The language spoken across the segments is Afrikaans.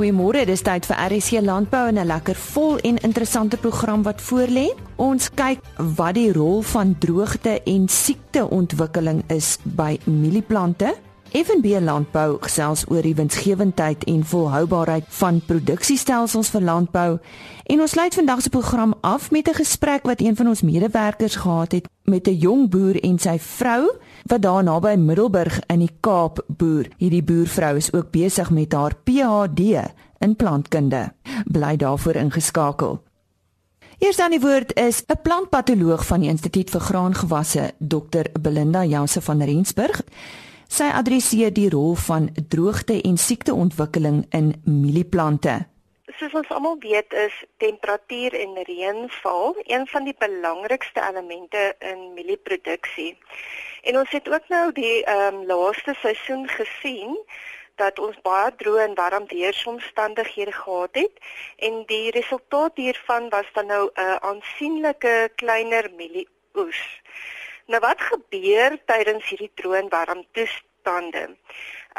Goeiemôre, dis tyd vir RC Landbou en 'n lekker vol en interessante program wat voorlê. Ons kyk wat die rol van droogte en siekteontwikkeling is by mielieplante. FNB Landbou gesels oor die winsgewendheid en volhoubaarheid van produksiestelsels vir landbou. En ons sluit vandag se program af met 'n gesprek wat een van ons medewerkers gehad het met 'n jong boer en sy vrou wat daar naby Middelburg in die Kaap boer. Hierdie boervrou is ook besig met haar PhD in plantkunde. Bly daarvoor ingeskakel. Eers dan die woord is 'n plantpatoloog van die Instituut vir Graangewasse, Dr. Belinda Janse van Rensburg. Sy adresseer die rol van droogte en siekteontwikkeling in mielieplante soos ons almal weet is temperatuur en reënval een van die belangrikste elemente in mielieproduksie. En ons het ook nou die ehm um, laaste seisoen gesien dat ons baie droë en warm weeromstandighede gehad het en die resultaat hiervan was dan nou 'n uh, aansienlike kleiner mielieoes. Nou wat gebeur tydens hierdie droë en warm toestande?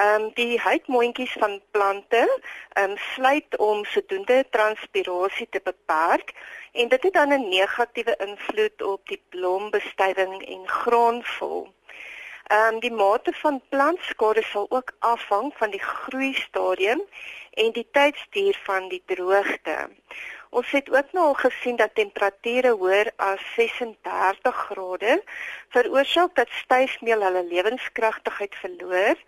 Ehm um, die huidmondjies van plante ehm um, sluit om sodoende transpirasie te beperk en dit het dan 'n negatiewe invloed op die blombestuiving en grondvol. Ehm um, die mate van plantskade sal ook afhang van die groei stadium en die tydsduur van die droogte. Ons het ook nou al gesien dat temperature hoër as 36 grade veroorsaak dat styfmeel hulle lewenskragtigheid verloor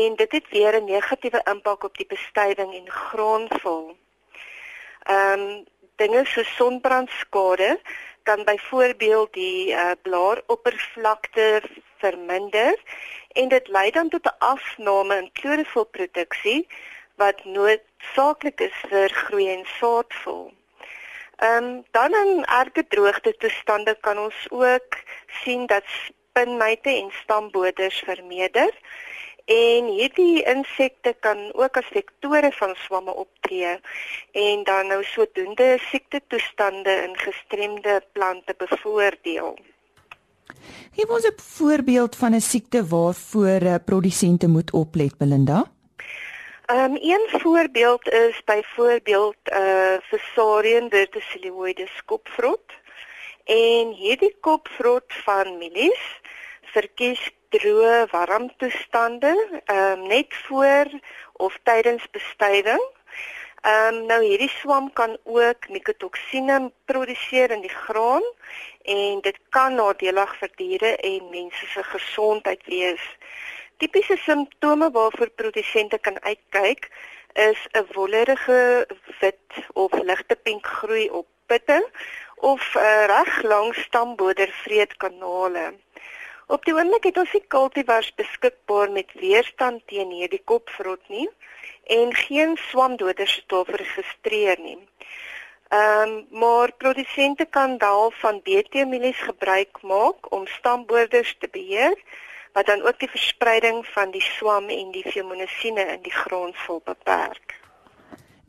en dit het weer 'n negatiewe impak op die bestuiving en grondvol. Ehm um, dinge so sonbrandskade kan byvoorbeeld die uh, blaaroppervlakte verminder en dit lei dan tot 'n afname in klorofielproduksie wat noodsaaklik is vir groei en saadvol. Ehm um, dan in erge droogte toestande kan ons ook sien dat spinmyte en stamboders vermeerder En hierdie insekte kan ook as vektore van swamme optree en dan nou sodoende siekte toestande in gestremde plante bevoordeel. Gee ons 'n voorbeeld van 'n siekte waarvoor eh, produsente moet oplet, Belinda. Um, een voorbeeld is byvoorbeeld uh eh, Fusarium verticilloides kopvrot. En hierdie kopvrot van mielies verkies droë warm toestande, ehm um, net voor of tydens bestuiving. Ehm um, nou hierdie swam kan ook mikotoksine produseer in die graan en dit kan nadelig vir diere en mense se gesondheid wees. Tipiese simptome waarvoor produsente kan uitkyk is 'n wollerige wit of ligte pink groei op pitte of uh, reg lang stambodervreet kanale. Op die oomblik het ons nie kultivars beskikbaar met weerstand teen hierdie kopvrot nie en geen swamdoders stof geregistreer nie. Ehm um, maar produsente kan daal van BT mielies gebruik maak om stamborders te beheer wat dan ook die verspreiding van die swam en die femonisine in die grond sal beperk.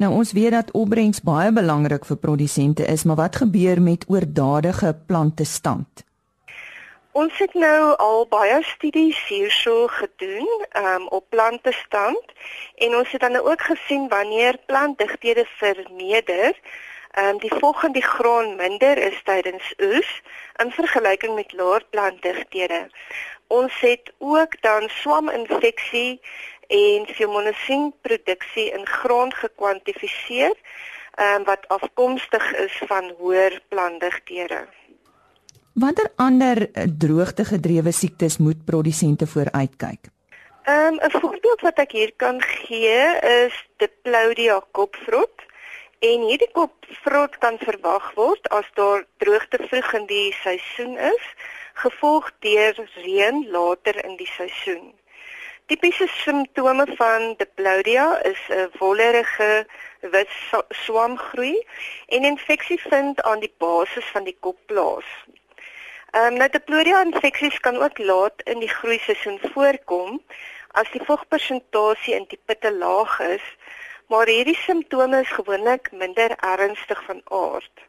Nou ons weet dat opbrengs baie belangrik vir produsente is, maar wat gebeur met oordadige plante stand? Ons het nou al baie studies hierso gedoen um, op plante stand en ons het dan ook gesien wanneer plantdigthede vermeerder, um, die volgende grond minder is tydens oes in vergelyking met laer plantdigthede. Ons het ook dan swaminfeksie en femonisine produksie in grond gekwantifiseer um, wat afkomstig is van hoër plantdigthede. Watter ander eh, droogtegedrewe siektes moet produsente vooruitkyk? Ehm um, 'n voorbeeld wat ek hier kan gee is Diplodocus kopvrot. En hierdie kopvrot kan verwag word as daar droogte vroeg in die seisoen is, gevolg deur reën later in die seisoen. Tipiese simptome van Diplodocus is 'n wollerige wit swamgroei en infeksie vind aan die basis van die kop plaas. Ehm um, nou diplodia infeksies kan ook laat in die groeiseisoen voorkom as die vogpersentasie in die pitte laag is, maar hierdie simptome is gewoonlik minder ernstig van aard.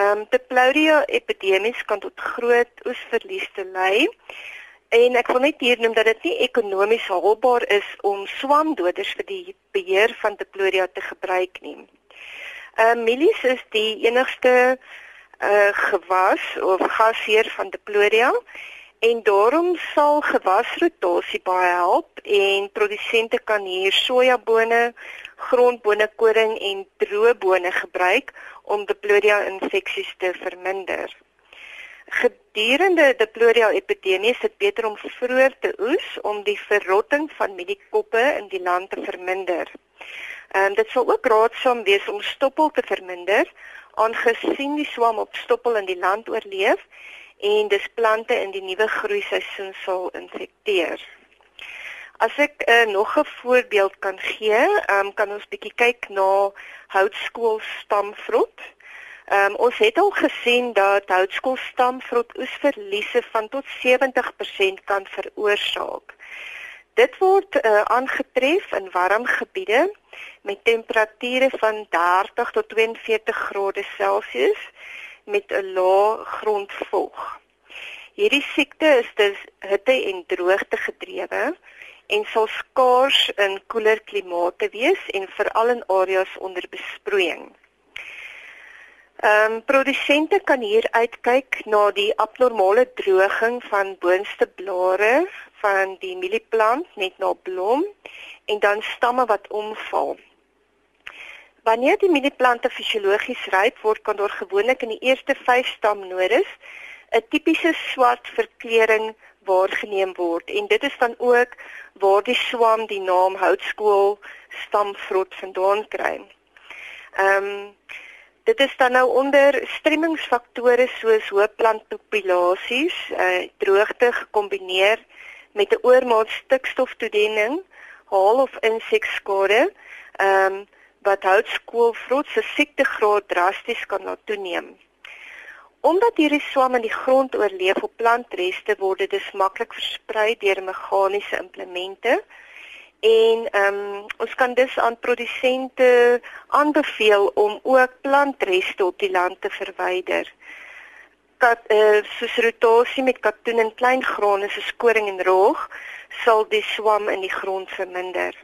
Ehm um, diplodia epidemies kan tot groot oesverlies te lei En ek wil net hier noem dat dit nie ekonomies haalbaar is om swamdoders vir die beheer van diplodia te gebruik nie. Ehm uh, mielies is die enigste uh gewas of gasheer van diplodia en daarom sal gewasrotasie baie help en produsente kan hier sojabone, grondbone koring en droë bone gebruik om diplodia infeksies te verminder. Gedurende diplodia epidemie is dit beter om vroeër te oes om die verrotting van mieliekoppe in die land te verminder. Ehm um, dit sal ook raadsaam wees om stoppel te verminder aangesien die swam op stoppel in die land oorleef en dis plante in die nuwe groeiseisoen sal infekteer. As ek uh, nog 'n voorbeeld kan gee, um, kan ons bietjie kyk na houtskool stamvrot. Um, ons het al gesien dat houtskool stamvrot oesverliese van tot 70% kan veroorsaak. Dit word uh, aangetref in warm gebiede met temperature van 30 tot 42 grade Celsius met 'n lae grondvog. Hierdie siekte is dus hitte en droogte gedrewe en sal skaars in koeler klimate wees en veral in areas onder besproeiing. Ehm um, produsente kan hier uitkyk na die abnormale droging van boonste blare van die mielieplant net na blom en dan stamme wat omval. Wanneer die mielieplante fisiologies ryp word, kan daar gewoonlik in die eerste 5 stamnodes 'n tipiese swart verkleuring waargeneem word en dit is dan ook waar die swam die naam houtskool stamvrot vandaan kry. Ehm um, dit is dan nou onder stremmingsfaktore soos hoë plantpopulasies, uh, droogte gekombineer met 'n oormaat stikstoftoediening, haal of insekskade. Ehm um, wat houtskoolvrot se siektegraad drasties kan laat toeneem. Omdat hierdie swam in die grond oorleef op plantreste word dit dus maklik versprei deur meganiese implemente en ehm um, ons kan dus aan produsente aanbeveel om ook plantreste op die land te verwyder. Kat uh, soos rotasie met katoen en klein grane soos koring en roog sal die swam in die grond verminder.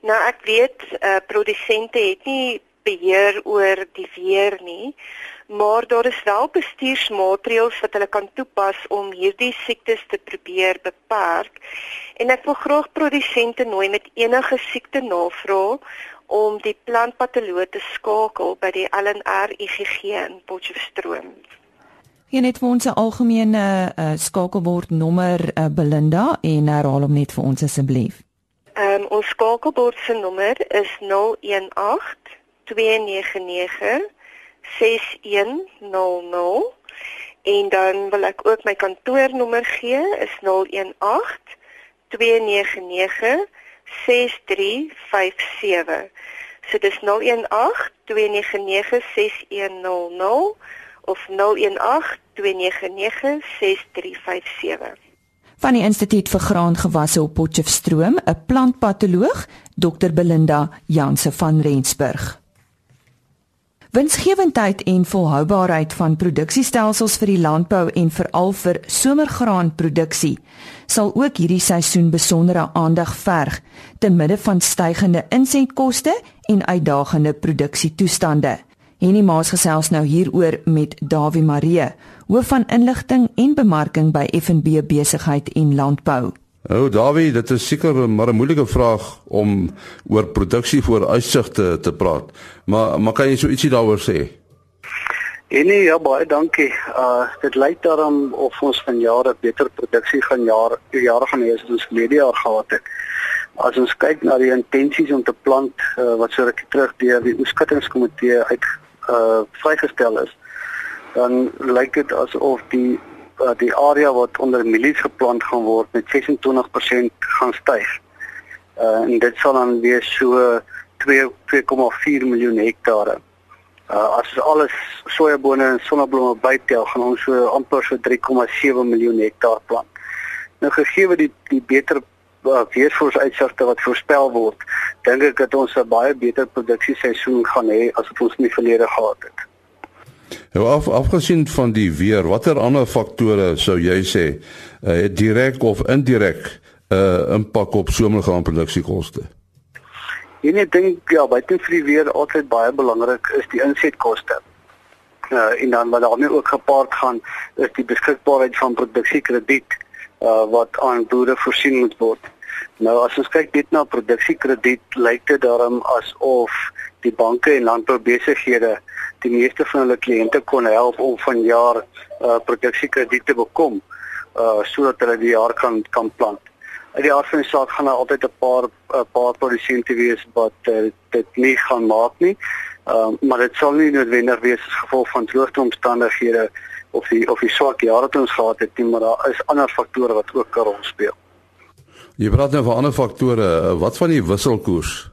Nou ek weet eh uh, produsente het nie beheer oor die weer nie, maar daar is wel bestuursmaatreëls wat hulle kan toepas om hierdie siektes te probeer beperk. En ek wil graag produsente nooi met enige siekte navraag om die plantpatoloog te skakel by die LNR IGG in Potchefstroom. Hier net vir ons 'n algemene uh, skakelbord nommer uh, Belinda en herhaal hom net vir ons asseblief. Ehm um, ons skakelbord se nommer is 018 299 6100 en dan wil ek ook my kantoornommer gee is 018 299 6357. So dis 018 299 6100 of 018 299 6357 van die Instituut vir Graangewasse op Potchefstroom, 'n plantpatoloog, Dr Belinda Janse van Rensburg. Winsgewendheid en volhoubaarheid van produksiestelsels vir die landbou en veral vir somergraanproduksie sal ook hierdie seisoen besondere aandag verg te midde van stygende insetkoste en uitdagende produksietoestande. Henny Maas gesels nou hieroor met Dawie Marie, hoof van inligting en bemarking by FNB Besigheid en Landbou. O, oh, Dawie, dit is seker maar 'n moeilike vraag om oor produksie voor uitsig te praat. Maar maar kan jy so ietsie daaroor sê? En nee, ja, baie dankie. Uh dit lyk daarom of ons van jare beter produksie gaan jaar jare gaan hê as ons verlede jaar gehad het. As ons kyk na die intensies om te plant uh, wat so rukkie terug deur die oeskattingskomitee uit uh vrygestel is, dan lyk dit asof die uh, die area wat onder mielies geplant gaan word met 26% gaan styg. Uh en dit sal dan wees so 2,4 miljoen hektare. Uh as alles sojabone en sonneblomme bytel, gaan ons so amper so 3,7 miljoen hektaar plant. Nou gegee die die beter uh, weervoorsigte wat voorspel word, dink ek dat ons 'n baie beter produksieseisoen gaan hê as wat ons in die verlede gehad het. Nou af afgesien van die weer, watter ander faktore sou jy sê uh, het direk of indirek 'n uh, impak op somergraan produksiekoste? En ek dink ja, buite vir die weer altyd baie belangrik is die insetkoste. Uh en dan wat daarmee ook gepaard gaan is die beskikbaarheid van produksiekrediet uh wat aan boere voorsien moet word. Nou as ons kyk net na produksiekrediet, lyk dit daarom asof die banke en landboubesighede die meeste van hulle kliënte kon help om van jaar uh produksiekrediet te bekom uh sodat hulle die jaar kan kan plant uit die aard van die saak gaan daar altyd 'n paar 'n paar produsente wees wat uh, dit nie gaan maak nie. Ehm uh, maar dit sal nie noodwendig wees as gevolg van droogteomstandighede of die of die swak jare wat ons gehad het nie, maar daar is ander faktore wat ook 'n rol speel. Jy praat nou van ander faktore, wat van die wisselkoers?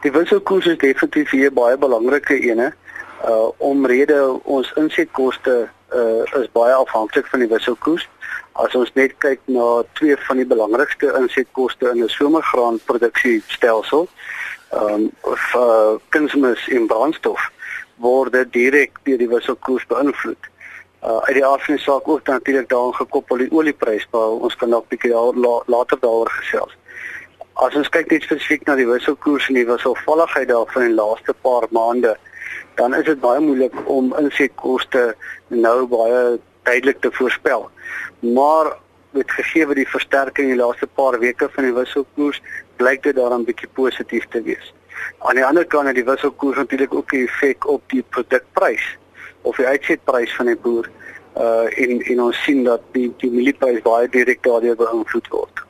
Die wisselkoers is definitief hier baie belangrike ene. Uh omrede ons insetkoste uh is baie afhanklik van die wisselkoers. As ons net kyk na twee van die belangrikste insetkoste in 'n somergraanproduksiestelsel, ehm um, of uh, kunsmis en brandstof word direk deur die wisselkoers beïnvloed. Uh uit die aard van die saak ook natuurlik daaraan gekoppel die olieprys, maar ons kan dalk bietjie daar, la, later daaroor gesels. As ons kyk net spesifiek na die wisselkoers en die wisselvalligheid daarvan in die laaste paar maande, dan is dit baie moeilik om insetkoste nou baie duidelik te voorspel maar met gegee die versterking die laaste paar weke van die wisselkoers blyk dit daarom bietjie positief te wees. Aan die ander kant het die wisselkoers natuurlik ook 'n effek op die produkprys of die uitsetprys van die boer. Uh en en ons sien dat die die mielieprys baie direk daardeur beïnvloed word.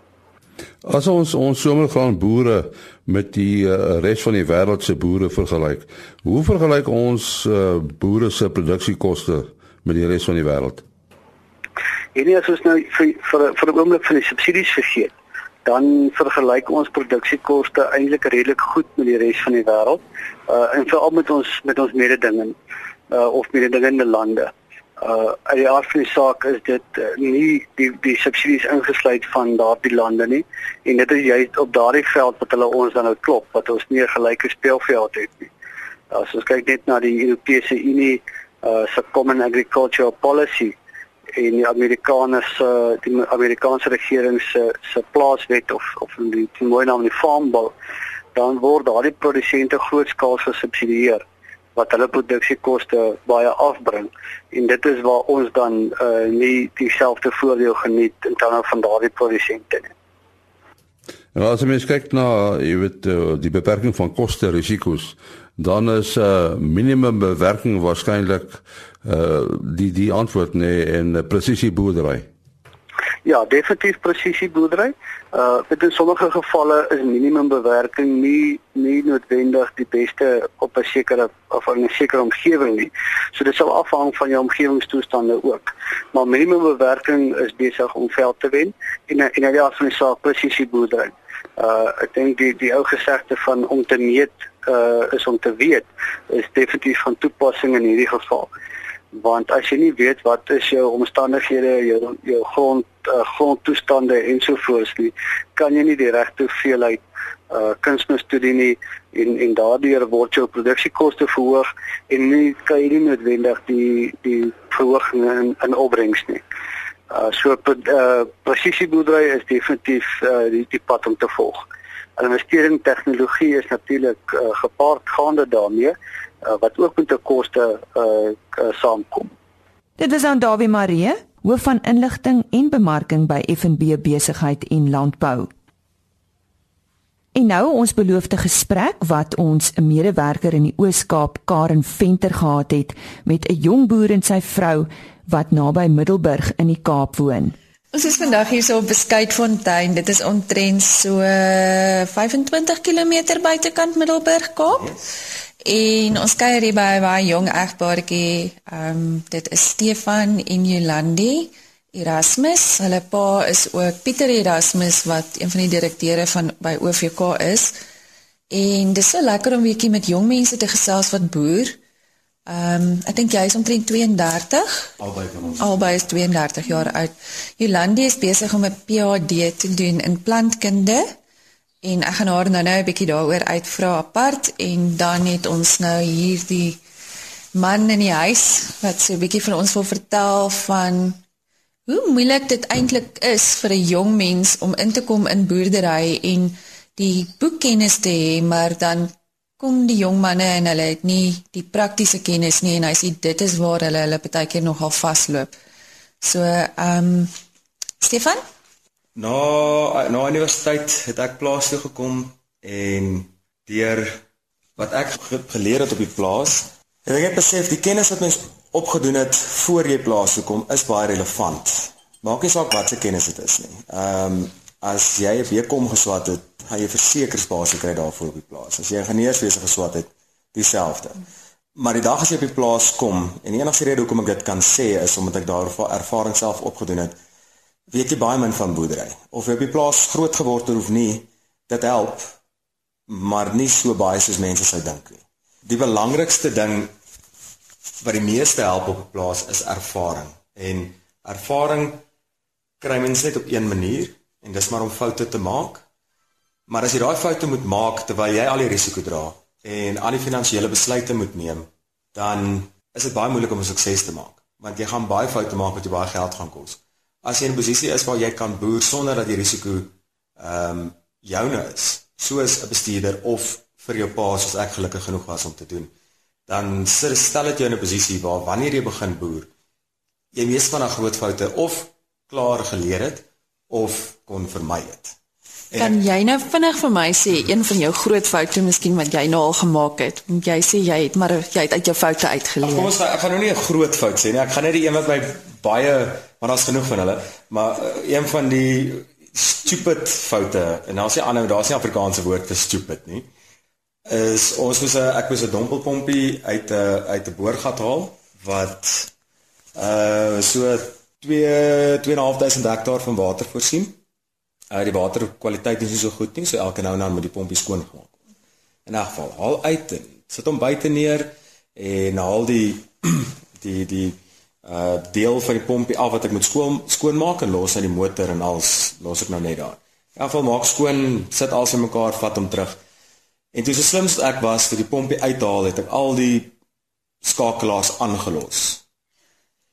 As ons ons somergraan boere met die uh, res van die wêreld se boere vergelyk, hoe vergelyk ons uh, boere se produksiekoste met die res van die wêreld? En as ons nou vir vir vir 'n oomblik van die subsidies vergeet, dan vergelyk ons produksiekoste eintlik redelik goed met die res van die wêreld. Uh en veral met ons met ons mededingend uh of mededingende lande. Uh uit die aard van die saak is dit uh, nie die die subsidies ingesluit van daardie lande nie en dit is juist op daardie veld wat hulle ons dan nou klop wat ons nie 'n gelyke speelveld het nie. As ons kyk net na die Europese Unie uh se Common Agricultural Policy en die Amerikaners se die Amerikaanse regering se se plaaswet of of die, die mooi naam die Farm Bill dan word daardie produsente grootskaals gesubsidieer wat hulle produksiekoste baie afbring en dit is waar ons dan uh, nie dieselfde voordeel geniet in terme van daardie produsente nie. En as mens kyk na jy weet eh, die beperking van koste risiko's dan is 'n uh, minimum bewerking waarskynlik uh die die antwoord nee en uh, presisie boerdery. Ja, definitief presisie boerdery. Uh in sommige gevalle is minimum bewerking nie nie noodwendig die beste op 'n sekere of 'n sekere omgewing nie. So dit sal afhang van jou omgewingstoestande ook. Maar minimum bewerking is besig om veld te wen en en in die aard van die saak presisie boerdery. Uh ek dink die die ou gesegde van om te meet uh is om te weet is definitief van toepassing in hierdie geval want as jy nie weet wat is jou omstandighede jou jou grond uh, grondtoestande ensovoorts nie kan jy nie die regte hoeveelheid uh kunsmis toedien nie en en daardeur word jou produksiekoste verhoog en nie kan jy nie noodwendig die die verhoging in, in opbrengs nie. Uh so uh presisieboerdery is definitief uh die die pad om te volg. Investering tegnologie is natuurlik uh, gepaard gaande daarmee uh, wat ook met 'n koste uh, uh, saamkom. Dit is aan Dawie Marie, hoof van inligting en bemarking by FNB Besigheid en Landbou. En nou ons beloofde gesprek wat ons 'n medewerker in die Oos-Kaap, Karen Venter gehad het met 'n jong boer en sy vrou wat naby Middelburg in die Kaap woon. Ons is vandag hier so op Beskuitfontein. Dit is omtrent so 25 km buitekant Middelburg, Kaap. Yes. En ons kuier hier by 'n baie jong egpaartjie. Ehm um, dit is Stefan en Jolandi Erasmus. Hulle pa is ook Pieter Erasmus wat een van die direkteure van by OVK is. En dis so lekker om bietjie met jong mense te gesels wat boer. Ehm um, ek dink jy is omtrent 32. Albei van ons. Albei is 32 jaar oud. Jolandi is besig om 'n PhD te doen in plantkunde. En ek gaan haar nou nou 'n bietjie daaroor uitvra apart en dan het ons nou hierdie man in die huis wat so 'n bietjie vir ons wil vertel van hoe moeilik dit eintlik is vir 'n jong mens om in te kom in boerdery en die boekkennis te hê, maar dan kom die jong manne en hulle het nie die praktiese kennis nie en hy sê dit is waar hulle hulle baie keer nogal vasloop. So, ehm um, Stefan? Na na universiteit het ek plaas toe gekom en deur wat ek geleer het op die plaas, het ek besef die kennis wat mens opgedoen het voor jy plaas toe kom is baie relevant. Maak nie saak wat se kennis dit is nie. Ehm um, as jy 'n weekom geswat het, gaan jy versekersbasis kry daarvoor op die plaas. As jy 'n geneeswese geswat het, dieselfde. Maar die dag as jy op die plaas kom en die enigste rede hoekom ek dit kan sê is omdat ek daaroor ervaring self opgedoen het, weet jy baie min van boerdery. Of jy op die plaas groot geword het of nie, dit help, maar nie so baie soos mense sou dink nie. Die belangrikste ding wat die meeste help op 'n plaas is ervaring. En ervaring kry mens net op een manier en dis maar om foute te maak. Maar as jy daai foute moet maak terwyl jy al die risiko dra en al die finansiële besluite moet neem, dan is dit baie moeilik om 'n sukses te maak, want jy gaan baie foute maak wat jou baie geld gaan kos. As jy in 'n posisie is waar jy kan boer sonder dat die risiko ehm um, joune is, soos 'n bestuurder of vir jou pa soos ek gelukkig genoeg was om te doen dan stel dit jou in 'n posisie waar wanneer jy begin boer, jy mees van 'n groot foute of klaar geleer het of kon vermy het. En kan jy nou vinnig vir my sê een van jou groot foute miskien wat jy nou al gemaak het? Want jy sê jy het maar jy het uit jou foute uitgeleer. Ach, kom ons ek gaan nou nie 'n groot fout sê nie. Ek gaan net die een wat my baie maar daar's genoeg van hulle, maar uh, een van die stupid foute en daar's nie ander daar's nie Afrikaanse woord vir stupid nie is ons moes 'n ek moes 'n dompelpompie uit 'n uit 'n boorgat haal wat uh so 2 2.500 hektaar van water voorsien. Uh die waterkwaliteit is nie so goed nie, so elke nou en dan moet die pompie skoon gemaak word. In 'n geval, haal uit en sit hom buite neer en haal die die die uh deel van die pompie af wat ek moet skoon skoon maak en los uit die motor en als los ek nou net daar. In 'n geval maak skoon, sit alles in mekaar, vat hom terug. En toe so slimst ek was vir die pompie uithaal het ek al die skakelaars aangelos.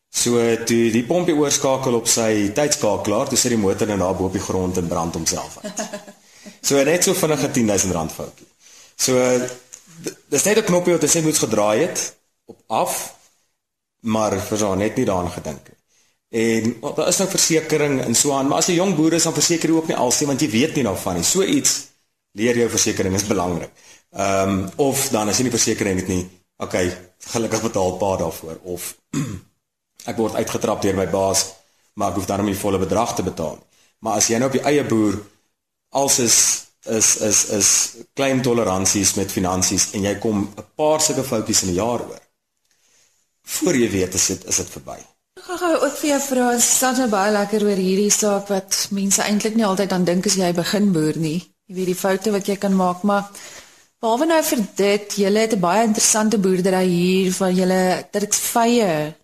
So toe die pompie oorskakel op sy tydskakelaar, toe sit die motor nou daar bo op die grond en brand homself uit. So net so vinnige 10000 rand foutjie. So dis net 'n knoppie wat hy moet gedraai het op af, maar so net nie daaraan gedink het. En well, daar is nou versekerings en so aan, maar as jy jong boer is dan verseker jy ook nie alsie want jy weet nie daarvan nie. So iets leer jou versekerings is belangrik. Ehm um, of dan as jy nie versekerings het nie, okay, gelukkig betaal pa daarvoor of ek word uitgetrap deur my baas, maar ek hoef dan om die volle bedrag te betaal. Maar as jy nou op jou eie boer als is is is is klein toleransies met finansies en jy kom 'n paar sulke foutjies in 'n jaar oor. Voor jy weet is dit is dit verby. Ek gaan ook vir jou vra, staan nou baie lekker oor hierdie saak wat mense eintlik nie altyd aan dink as jy begin boer nie. Jy weet die foute wat jy kan maak, maar behalwe nou vir dit, jy het 'n baie interessante boerdery hier van julle Turksvye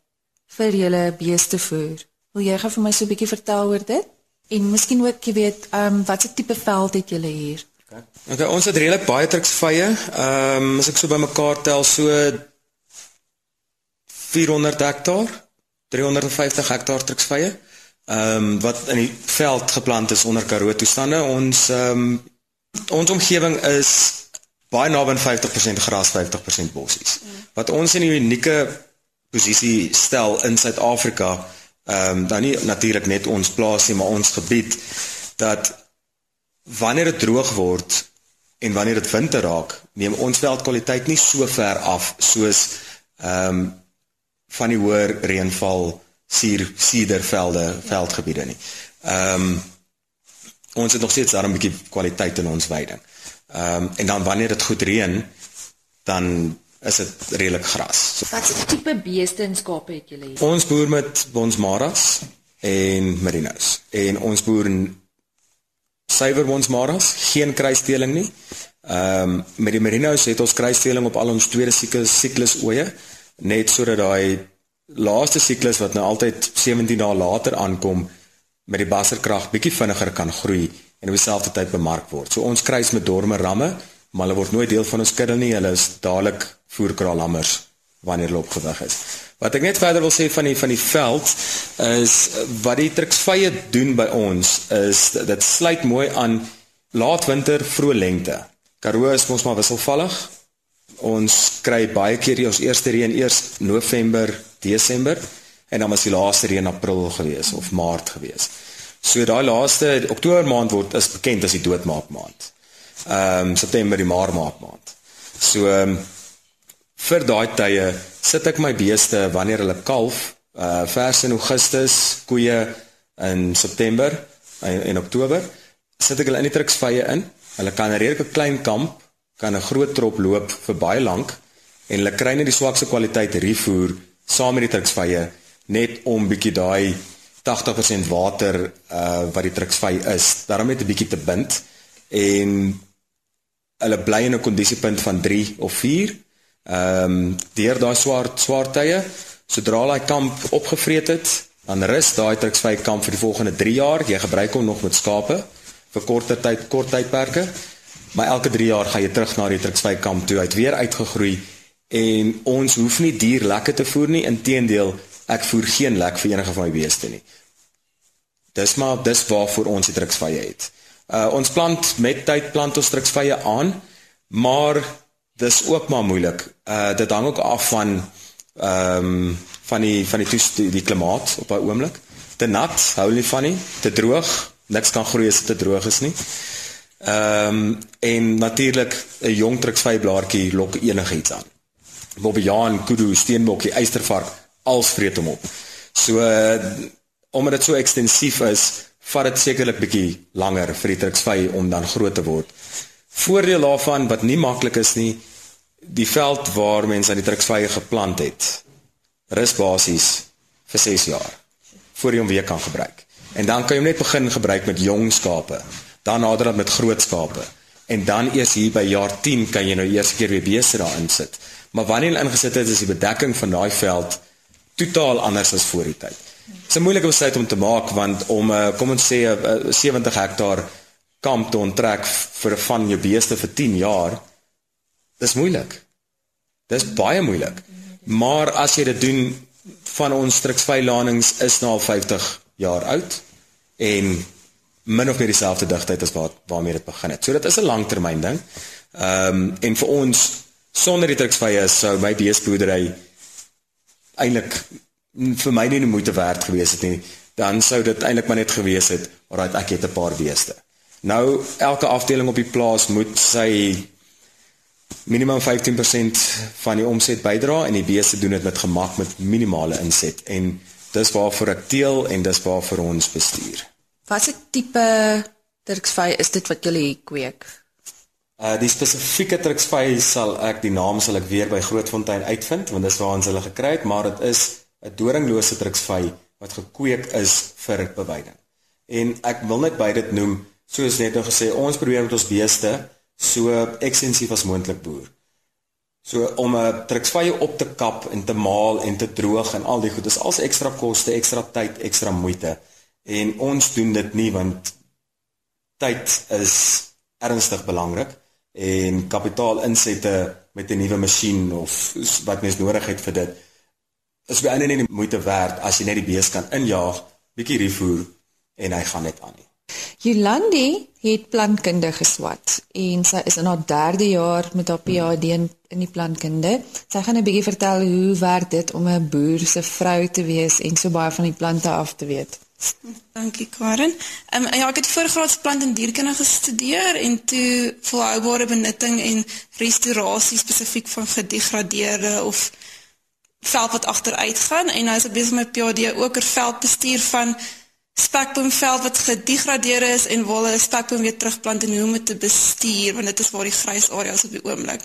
vir julle beeste voer. Wil jy gou vir my so 'n bietjie vertel oor dit? En miskien ook jy weet, ehm um, watse tipe veld het julle hier? Okay. okay, ons het redelik baie Turksvye. Ehm um, as ek so bymekaar tel, so 400 hektaar, 350 hektaar Turksvye. Ehm um, wat in die veld geplant is onder Karoo toestande. Ons ehm um, ons omgewing is baie naby aan 50% gras, 50% bossies. Wat ons in 'n unieke posisie stel in Suid-Afrika, ehm um, dan nie natuurlik net ons plaas nie, maar ons gebied dat wanneer dit droog word en wanneer dit winter raak, neem ons veldkwaliteit nie so ver af soos ehm um, van die hoër reënval suur suidervelde veldgebiede nie. Ehm um, ons het nog steeds daar 'n bietjie kwaliteit in ons veiding. Ehm um, en dan wanneer dit goed reën, dan is dit redelik gras. So, Wat tipe beeste en skape het julle hier? Ons boer met bonsmaras en merinos. En ons boer suiwer bonsmaras, geen kruisdeling nie. Ehm um, met die merinos het ons kruisdeling op al ons tweede siklus siklus oeye net sodat daai laaste siklus wat nou altyd 17 dae later aankom met die basserkrag bietjie vinniger kan groei en op dieselfde tyd bemark word. So ons kruis met dorme ramme, maar hulle word nooit deel van ons kudde nie. Hulle is dadelik voerkraal lammers wanneer hulle opgewig is. Wat ek net verder wil sê van die van die veld is wat die truksvye doen by ons is dit sluit mooi aan laat winter, vroeë lente. Karoo is mos maar wisselvallig. Ons kry baie keer ons eerste reën eers November, Desember en dan was die laaste reën April gewees of Maart gewees. So daai laaste Oktober maand word is bekend as die doodmaak maand. Ehm um, September die maar maak maand. So ehm um, vir daai tye sit ek my beeste wanneer hulle kalf, uh vers in Augustus, koeie in September en, en Oktober, sit ek hulle in die truksvye in. Hulle kan 'n redelike klein kamp, kan 'n groot trop loop vir baie lank en hulle kry net die swakste kwaliteit rifoer saam met die truksvye net om bietjie daai 80% water uh wat die truksvy is, daarom net 'n bietjie te bind en hulle bly in 'n kondisiepunt van 3 of 4 Ehm um, deur daai swaar swaar tye, sodra daai kamp opgevreet het, dan rus daai truksvy kamp vir die volgende 3 jaar. Jy gebruik hom nog met skape vir korter tyd, kort tydperke. Maar elke 3 jaar gaan jy terug na die truksvy kamp toe. Hy het weer uitgegroei en ons hoef nie dier lekker te voer nie. Inteendeel, ek voer geen lek vir enige van my beeste nie. Dis maar dis waarvoor ons die truksvye het. Uh ons plant met tyd plant ons truksvye aan, maar dis ook maar moeilik. Uh dit hang ook af van ehm um, van die van die toes, die, die klimaat op daai oomblik. Te nat, hou nie van nie, te droog, niks kan groei as dit te droog is nie. Ehm um, en natuurlik 'n jong truksvyblaartjie lok enigiets aan. Bobbejaan, kudu, steenbokkie, eystervark, als vreet hom op. So uh, omdat dit so ekstensief is, vat dit sekerlik bietjie langer vir die truksvy om dan groot te word. Voordeel daarvan wat nie maklik is nie, die veld waar mense aan die truksvye geplant het, rus basies vir 6 jaar voor jy hom weer kan gebruik. En dan kan jy hom net begin gebruik met jong skape, dan nader met groot skape. En dan eers hier by jaar 10 kan jy nou eers keer weer beeste daarin sit. Maar wanneer jy ingesit het, is die bedekking van daai veld totaal anders as voor die tyd. Dit is 'n moeilike besluit om te maak want om uh, kom ons sê 'n uh, 70 hektaar kamp te onttrek vir van jou beeste vir 10 jaar. Dis moeilik. Dis baie moeilik. Maar as jy dit doen van ons struksveilanings is nou al 50 jaar oud en min of meer dieselfde digtheid as wat waarmee dit begin het. So dit is 'n langtermyn ding. Ehm um, en vir ons sonder die truksvye sou my beesboerdery eintlik vir my nie die moeite werd gewees het nie. Dan sou dit eintlik maar net gewees het, alraai ek het 'n paar beeste. Nou elke afdeling op die plaas moet sy minimum 15% van die omset bydra en die beeste doen dit met gemak met minimale inset en dis waarvoor ek teel en dis waarvoor ons bestuur. Watse tipe Turksvy is dit wat julle hier kweek? Uh die spesifieke Turksvy sal ek die naam sal ek weer by Grootfontein uitvind want dis waar ons hulle gekry het, maar dit is 'n doringlose Turksvy wat gekweek is vir beweiding. En ek wil net by dit noem soos net nou gesê, ons probeer met ons beeste so ekstensief as moontlik boer. So om 'n truksvye op te kap en te maal en te droog en al die goed, dis als ekstra koste, ekstra tyd, ekstra moeite. En ons doen dit nie want tyd is ernstig belangrik en kapitaalinsette met 'n nuwe masjien of wat mens nodig het vir dit is baie nie die moeite werd as jy net die bees kan injaag, bietjie refoer en hy gaan net aan nie. Jolandi het plantkunde geswat en sy is in haar 3de jaar met haar PhD in die plantkunde. Sy gaan 'n bietjie vertel hoe werk dit om 'n boer se vrou te wees en so baie van die plante af te weet. Dankie Karen. Ehm um, ja, ek het voorgraads plant en dierkunde gestudeer en toe volhoubare benutting en restaurasie spesifiek van gedegradeerde of veld wat agteruit gaan en nou is ek besig met PhD ook oor veldbestuur van spekboomveld wat gedegradeer is en wil 'n spekboom weer terugplant en hoe om dit te bestuur want dit is waar die grys areas op die oomblik.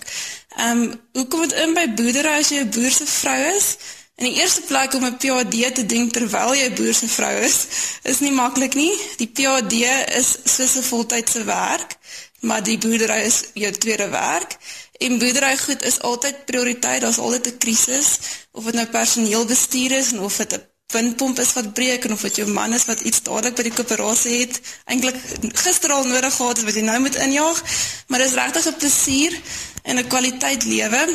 Ehm um, hoe kom dit in by boerdery as jy 'n boer se vrou is? In die eerste plek om 'n PhD te doen terwyl jy 'n boer se vrou is, is nie maklik nie. Die PhD is soos 'n voltydse werk, maar die boerdery is jou tweede werk. En boerdery goed is altyd prioriteit, daar's altyd 'n krisis of dit nou personeelbestuur is en of dit 'n windpomp is wat breek en of dit jou man is wat iets dadelik by die koöperasie het, eintlik gister al nodig gehad het wat jy nou moet injaag, maar dis regtig 'n plesier en 'n kwaliteit lewe.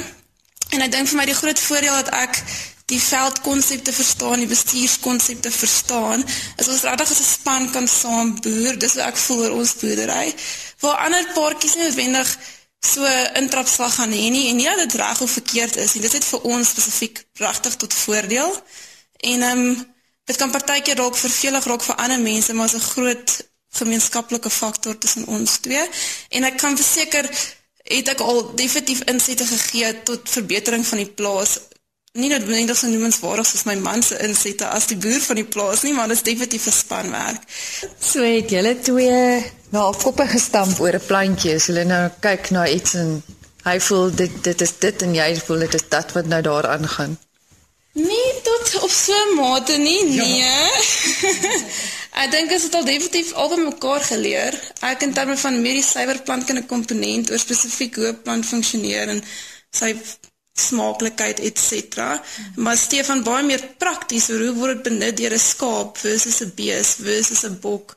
En ek dink vir my die groot voordeel dat ek die veldkonsepte verstaan, die bestuurskonsepte verstaan, is ons regtig as 'n span kan saam boer. Dis hoe ek voel oor ons boerdery. Waar ander paartjies nie noodwendig so intrapslag gaan hê nie en nie dat dit reg of verkeerd is nie. Dit is vir ons spesifiek regtig tot voordeel. En ehm um, dit kan partykeer dalk vervelig raak vir ander mense, maar is 'n groot gemeenskaplike faktor tussen ons twee. En ek kan verseker het ek al definitief insette gegee tot verbetering van die plaas nie noodwendig so noemenswaardig soos my man se insette as die boer van die plaas nie, maar dit is definitief 'n spanwerk. So het julle twee na nou, koppe gestamp oor 'n plantjie. As hulle nou kyk na iets en hy voel dit dit is dit en jy voel dit is dat wat nou daar aangaan. Nee, tot op so 'n mate nie, nee. Ja. ek dink dit het al definitief albei mekaar geleer. Ek in terme van meer die suiwer plantkundige komponent oor spesifiek hoe 'n plant funksioneer en sy smaaklikheid et cetera. Maar Stefan baie meer prakties oor hoe word dit benut deur 'n skaap versus 'n bees versus 'n bok.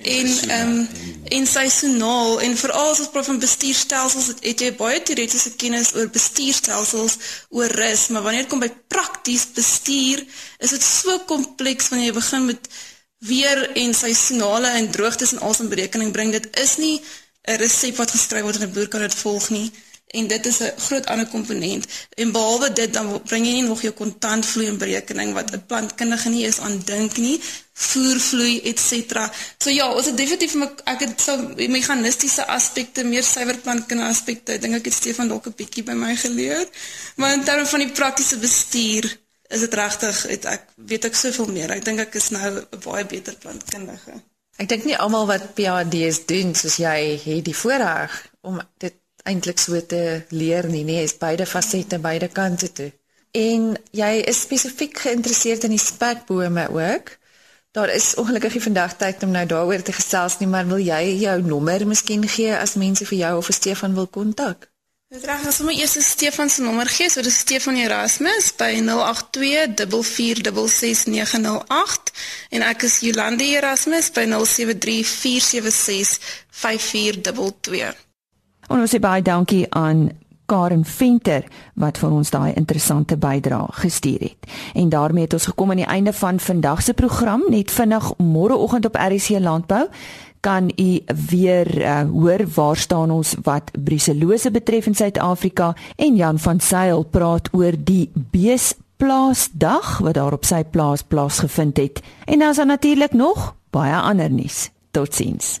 En ehm um, en seisoonaal en veral as ons praat van bestuurstelsels het, het jy baie teoretiese kennis oor bestuurstelsels oor rus, maar wanneer dit kom by prakties bestuur, is dit so kompleks wanneer jy begin met weer en seisonale en droogtes en alles in berekening bring. Dit is nie 'n resep wat geskryf word en 'n boer kan dit volg nie en dit is 'n groot ander komponent en behalwe dit dan bring jy nie nog jou kontantvloei in berekening wat 'n plantkundige nie is aan dink nie voervloei ens. So ja, ons het definitief my, ek het so meganistiese aspekte, meer suiwer plantkundige aspekte. Ek dink ek het Stefan dalk 'n bietjie by my geleer. Maar in terme van die praktiese bestuur is dit regtig ek weet ek soveel meer. Ek dink ek is nou 'n baie beter plantkundige. Ek dink nie almal wat PhD's doen soos jy het die voorreg om dit eintlik so te leer nie, nee, is beide fasette, beide kante toe. En jy is spesifiek geïnteresseerd in die spekbome ook. Daar is ongelukkig nie vandag tyd om nou daaroor te gesels nie, maar wil jy jou nommer miskien gee as mense vir jou of vir Stefan wil kontak? Dit reg ons eers Stefan se nommer gee, so dis Stefan Erasmus by 082 4466908 en ek is Jolande Erasmus by 073 476 5422. En ons sê baie dankie aan Karen Venter wat vir ons daai interessante bydrae gestuur het. En daarmee het ons gekom aan die einde van vandag se program. Net vinnig môreoggend op RC Landbou kan u weer uh, hoor waar staan ons wat briselose betref in Suid-Afrika en Jan van Sail praat oor die beesplaasdag wat daar op sy plaas plaasgevind het. En dan is daar natuurlik nog baie ander nuus. Totsiens.